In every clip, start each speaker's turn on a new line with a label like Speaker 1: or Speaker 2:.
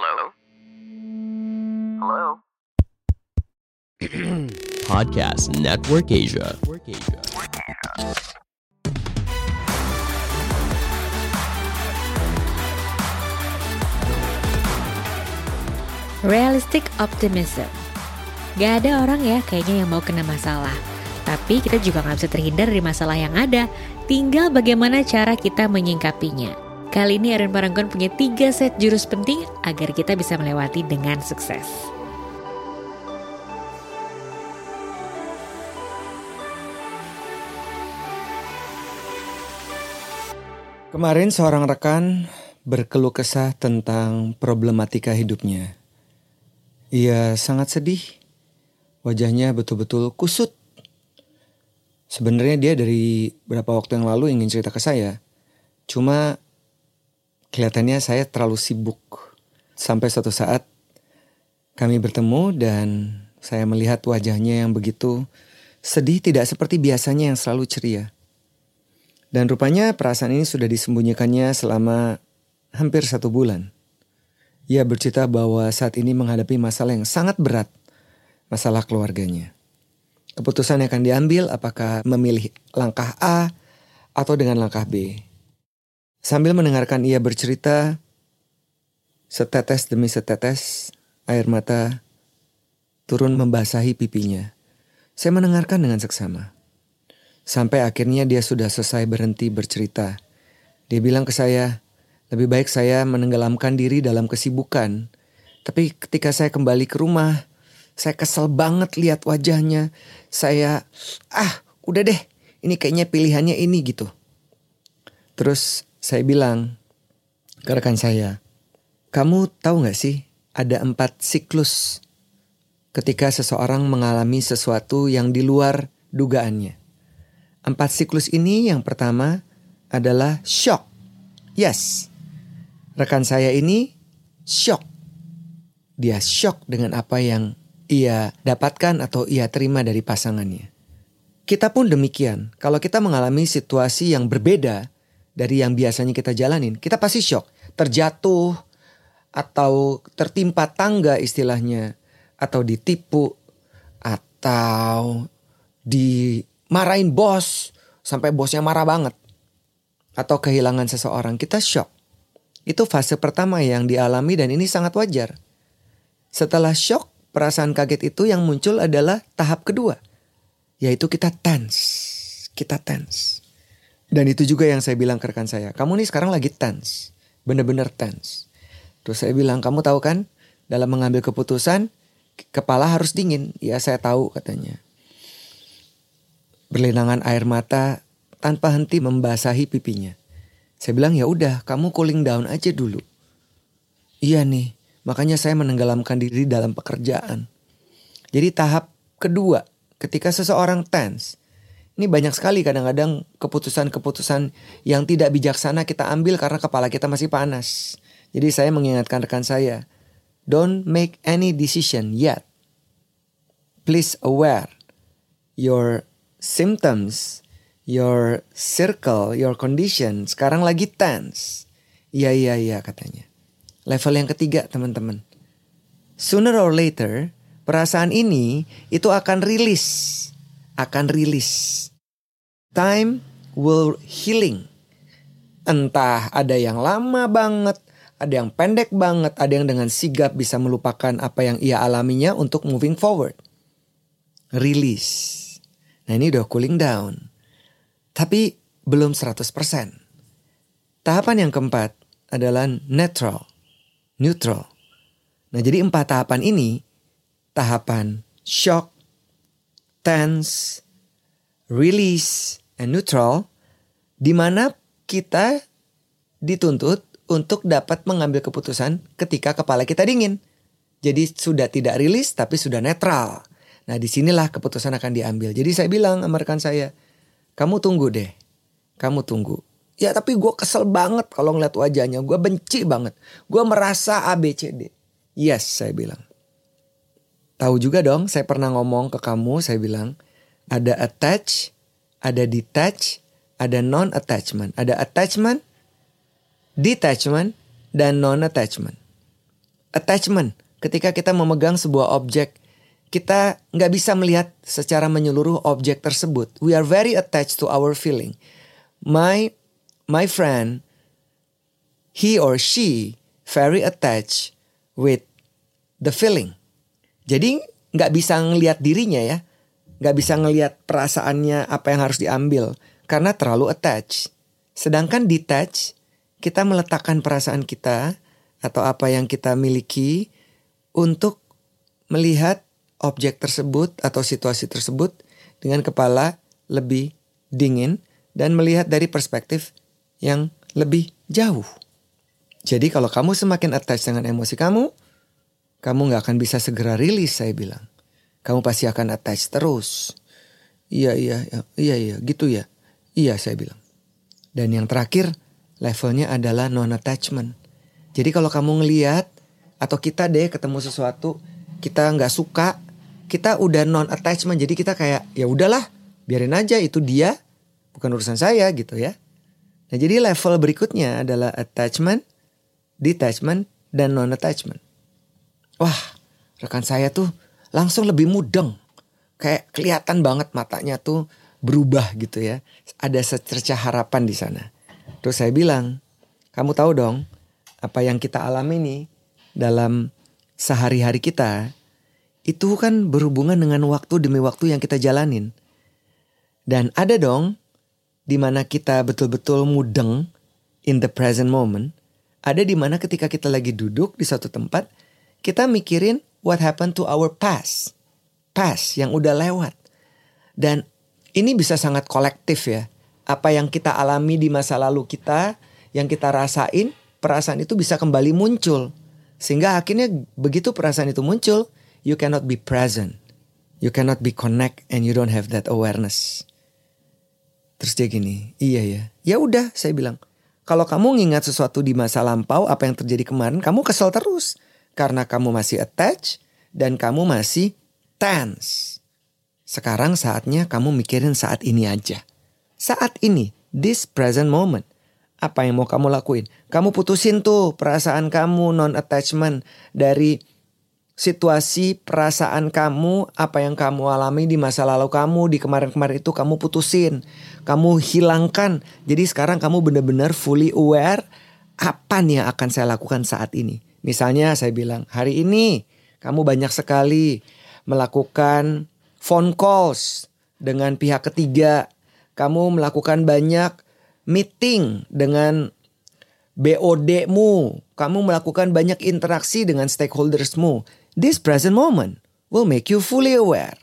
Speaker 1: Hello? Hello?
Speaker 2: Podcast Network Asia.
Speaker 3: Realistic optimism. Gak ada orang ya kayaknya yang mau kena masalah. Tapi kita juga gak bisa terhindar dari masalah yang ada. Tinggal bagaimana cara kita menyingkapinya. Kali ini Aaron Paranggon punya tiga set jurus penting agar kita bisa melewati dengan sukses.
Speaker 4: Kemarin seorang rekan berkeluh kesah tentang problematika hidupnya. Ia sangat sedih. Wajahnya betul-betul kusut. Sebenarnya dia dari beberapa waktu yang lalu ingin cerita ke saya. Cuma kelihatannya saya terlalu sibuk. Sampai suatu saat kami bertemu dan saya melihat wajahnya yang begitu sedih tidak seperti biasanya yang selalu ceria. Dan rupanya perasaan ini sudah disembunyikannya selama hampir satu bulan. Ia bercerita bahwa saat ini menghadapi masalah yang sangat berat, masalah keluarganya. Keputusan yang akan diambil apakah memilih langkah A atau dengan langkah B. Sambil mendengarkan ia bercerita, setetes demi setetes air mata turun membasahi pipinya. Saya mendengarkan dengan seksama. Sampai akhirnya dia sudah selesai berhenti bercerita. Dia bilang ke saya, lebih baik saya menenggelamkan diri dalam kesibukan. Tapi ketika saya kembali ke rumah, saya kesel banget lihat wajahnya. Saya, ah udah deh, ini kayaknya pilihannya ini gitu. Terus saya bilang ke rekan saya, kamu tahu gak sih ada empat siklus ketika seseorang mengalami sesuatu yang di luar dugaannya. Empat siklus ini yang pertama adalah shock. Yes, rekan saya ini shock. Dia shock dengan apa yang ia dapatkan atau ia terima dari pasangannya. Kita pun demikian. Kalau kita mengalami situasi yang berbeda dari yang biasanya kita jalanin, kita pasti shock. Terjatuh atau tertimpa tangga istilahnya. Atau ditipu. Atau di marahin bos sampai bosnya marah banget atau kehilangan seseorang, kita shock. Itu fase pertama yang dialami dan ini sangat wajar. Setelah shock, perasaan kaget itu yang muncul adalah tahap kedua, yaitu kita tense. Kita tense. Dan itu juga yang saya bilang ke rekan saya, kamu nih sekarang lagi tense, bener-bener tense. Terus saya bilang, kamu tahu kan, dalam mengambil keputusan, kepala harus dingin. Ya saya tahu katanya. Berlinangan air mata tanpa henti membasahi pipinya. Saya bilang ya udah, kamu cooling down aja dulu. Iya nih, makanya saya menenggelamkan diri dalam pekerjaan. Jadi tahap kedua, ketika seseorang tense, ini banyak sekali kadang-kadang keputusan-keputusan yang tidak bijaksana kita ambil karena kepala kita masih panas. Jadi saya mengingatkan rekan saya, don't make any decision yet. Please aware your symptoms, your circle, your condition sekarang lagi tense. Iya iya iya katanya. Level yang ketiga teman-teman. Sooner or later, perasaan ini itu akan rilis. Akan rilis. Time will healing. Entah ada yang lama banget, ada yang pendek banget, ada yang dengan sigap bisa melupakan apa yang ia alaminya untuk moving forward. Release. Nah ini udah cooling down. Tapi belum 100%. Tahapan yang keempat adalah neutral. Neutral. Nah jadi empat tahapan ini, tahapan shock, tense, release, and neutral, di mana kita dituntut untuk dapat mengambil keputusan ketika kepala kita dingin. Jadi sudah tidak rilis tapi sudah netral. Nah di sinilah keputusan akan diambil. Jadi saya bilang sama rekan saya, kamu tunggu deh, kamu tunggu. Ya tapi gue kesel banget kalau ngeliat wajahnya, gue benci banget. Gue merasa ABCD. Yes, saya bilang. Tahu juga dong, saya pernah ngomong ke kamu, saya bilang, ada attach, ada detach, ada non-attachment. Ada attachment, detachment, dan non-attachment. attachment. Ketika kita memegang sebuah objek, kita nggak bisa melihat secara menyeluruh objek tersebut. We are very attached to our feeling. My my friend, he or she very attached with the feeling. Jadi nggak bisa ngelihat dirinya ya, nggak bisa ngelihat perasaannya apa yang harus diambil karena terlalu attached. Sedangkan detach, kita meletakkan perasaan kita atau apa yang kita miliki untuk melihat objek tersebut atau situasi tersebut dengan kepala lebih dingin dan melihat dari perspektif yang lebih jauh. Jadi kalau kamu semakin attach dengan emosi kamu, kamu nggak akan bisa segera rilis saya bilang. Kamu pasti akan attach terus. Iya iya iya iya iya gitu ya. Iya saya bilang. Dan yang terakhir levelnya adalah non attachment. Jadi kalau kamu ngeliat atau kita deh ketemu sesuatu kita nggak suka kita udah non attachment jadi kita kayak ya udahlah biarin aja itu dia bukan urusan saya gitu ya nah jadi level berikutnya adalah attachment detachment dan non attachment wah rekan saya tuh langsung lebih mudeng kayak kelihatan banget matanya tuh berubah gitu ya ada secercah harapan di sana terus saya bilang kamu tahu dong apa yang kita alami nih dalam sehari-hari kita itu kan berhubungan dengan waktu demi waktu yang kita jalanin. Dan ada dong di mana kita betul-betul mudeng in the present moment. Ada di mana ketika kita lagi duduk di satu tempat, kita mikirin what happened to our past. Past yang udah lewat. Dan ini bisa sangat kolektif ya. Apa yang kita alami di masa lalu kita, yang kita rasain, perasaan itu bisa kembali muncul. Sehingga akhirnya begitu perasaan itu muncul, you cannot be present. You cannot be connect and you don't have that awareness. Terus dia gini, iya ya. Ya udah, saya bilang. Kalau kamu ngingat sesuatu di masa lampau, apa yang terjadi kemarin, kamu kesel terus. Karena kamu masih attach dan kamu masih tense. Sekarang saatnya kamu mikirin saat ini aja. Saat ini, this present moment. Apa yang mau kamu lakuin? Kamu putusin tuh perasaan kamu non-attachment dari situasi perasaan kamu, apa yang kamu alami di masa lalu kamu, di kemarin-kemarin itu kamu putusin. Kamu hilangkan. Jadi sekarang kamu benar-benar fully aware apa nih yang akan saya lakukan saat ini. Misalnya saya bilang, hari ini kamu banyak sekali melakukan phone calls dengan pihak ketiga. Kamu melakukan banyak meeting dengan BOD-mu. Kamu melakukan banyak interaksi dengan stakeholders-mu This present moment will make you fully aware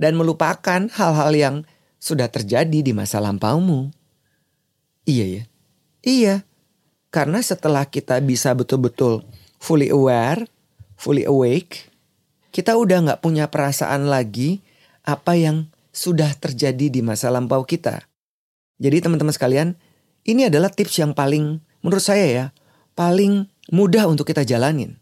Speaker 4: dan melupakan hal-hal yang sudah terjadi di masa lampaumu. Iya ya. Iya. Karena setelah kita bisa betul-betul fully aware, fully awake, kita udah nggak punya perasaan lagi apa yang sudah terjadi di masa lampau kita. Jadi teman-teman sekalian, ini adalah tips yang paling menurut saya ya, paling mudah untuk kita jalanin.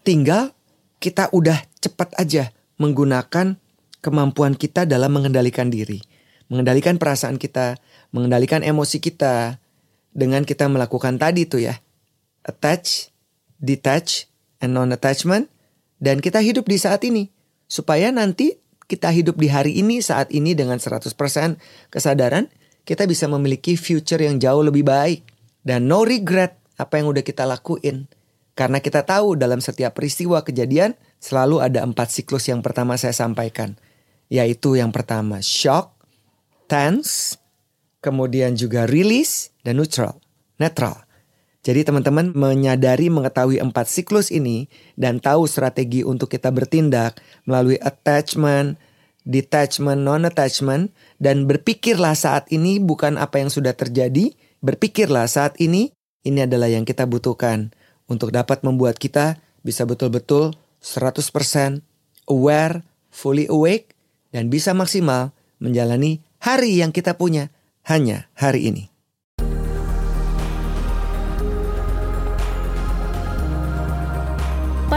Speaker 4: Tinggal kita udah cepat aja menggunakan kemampuan kita dalam mengendalikan diri, mengendalikan perasaan kita, mengendalikan emosi kita dengan kita melakukan tadi tuh ya. Attach, detach, and non-attachment dan kita hidup di saat ini supaya nanti kita hidup di hari ini saat ini dengan 100% kesadaran kita bisa memiliki future yang jauh lebih baik dan no regret apa yang udah kita lakuin karena kita tahu dalam setiap peristiwa kejadian selalu ada empat siklus yang pertama saya sampaikan. Yaitu yang pertama shock, tense, kemudian juga release, dan neutral. Netral. Jadi teman-teman menyadari mengetahui empat siklus ini dan tahu strategi untuk kita bertindak melalui attachment, detachment, non-attachment dan berpikirlah saat ini bukan apa yang sudah terjadi, berpikirlah saat ini ini adalah yang kita butuhkan untuk dapat membuat kita bisa betul-betul 100% aware, fully awake, dan bisa maksimal menjalani hari yang kita punya hanya hari ini.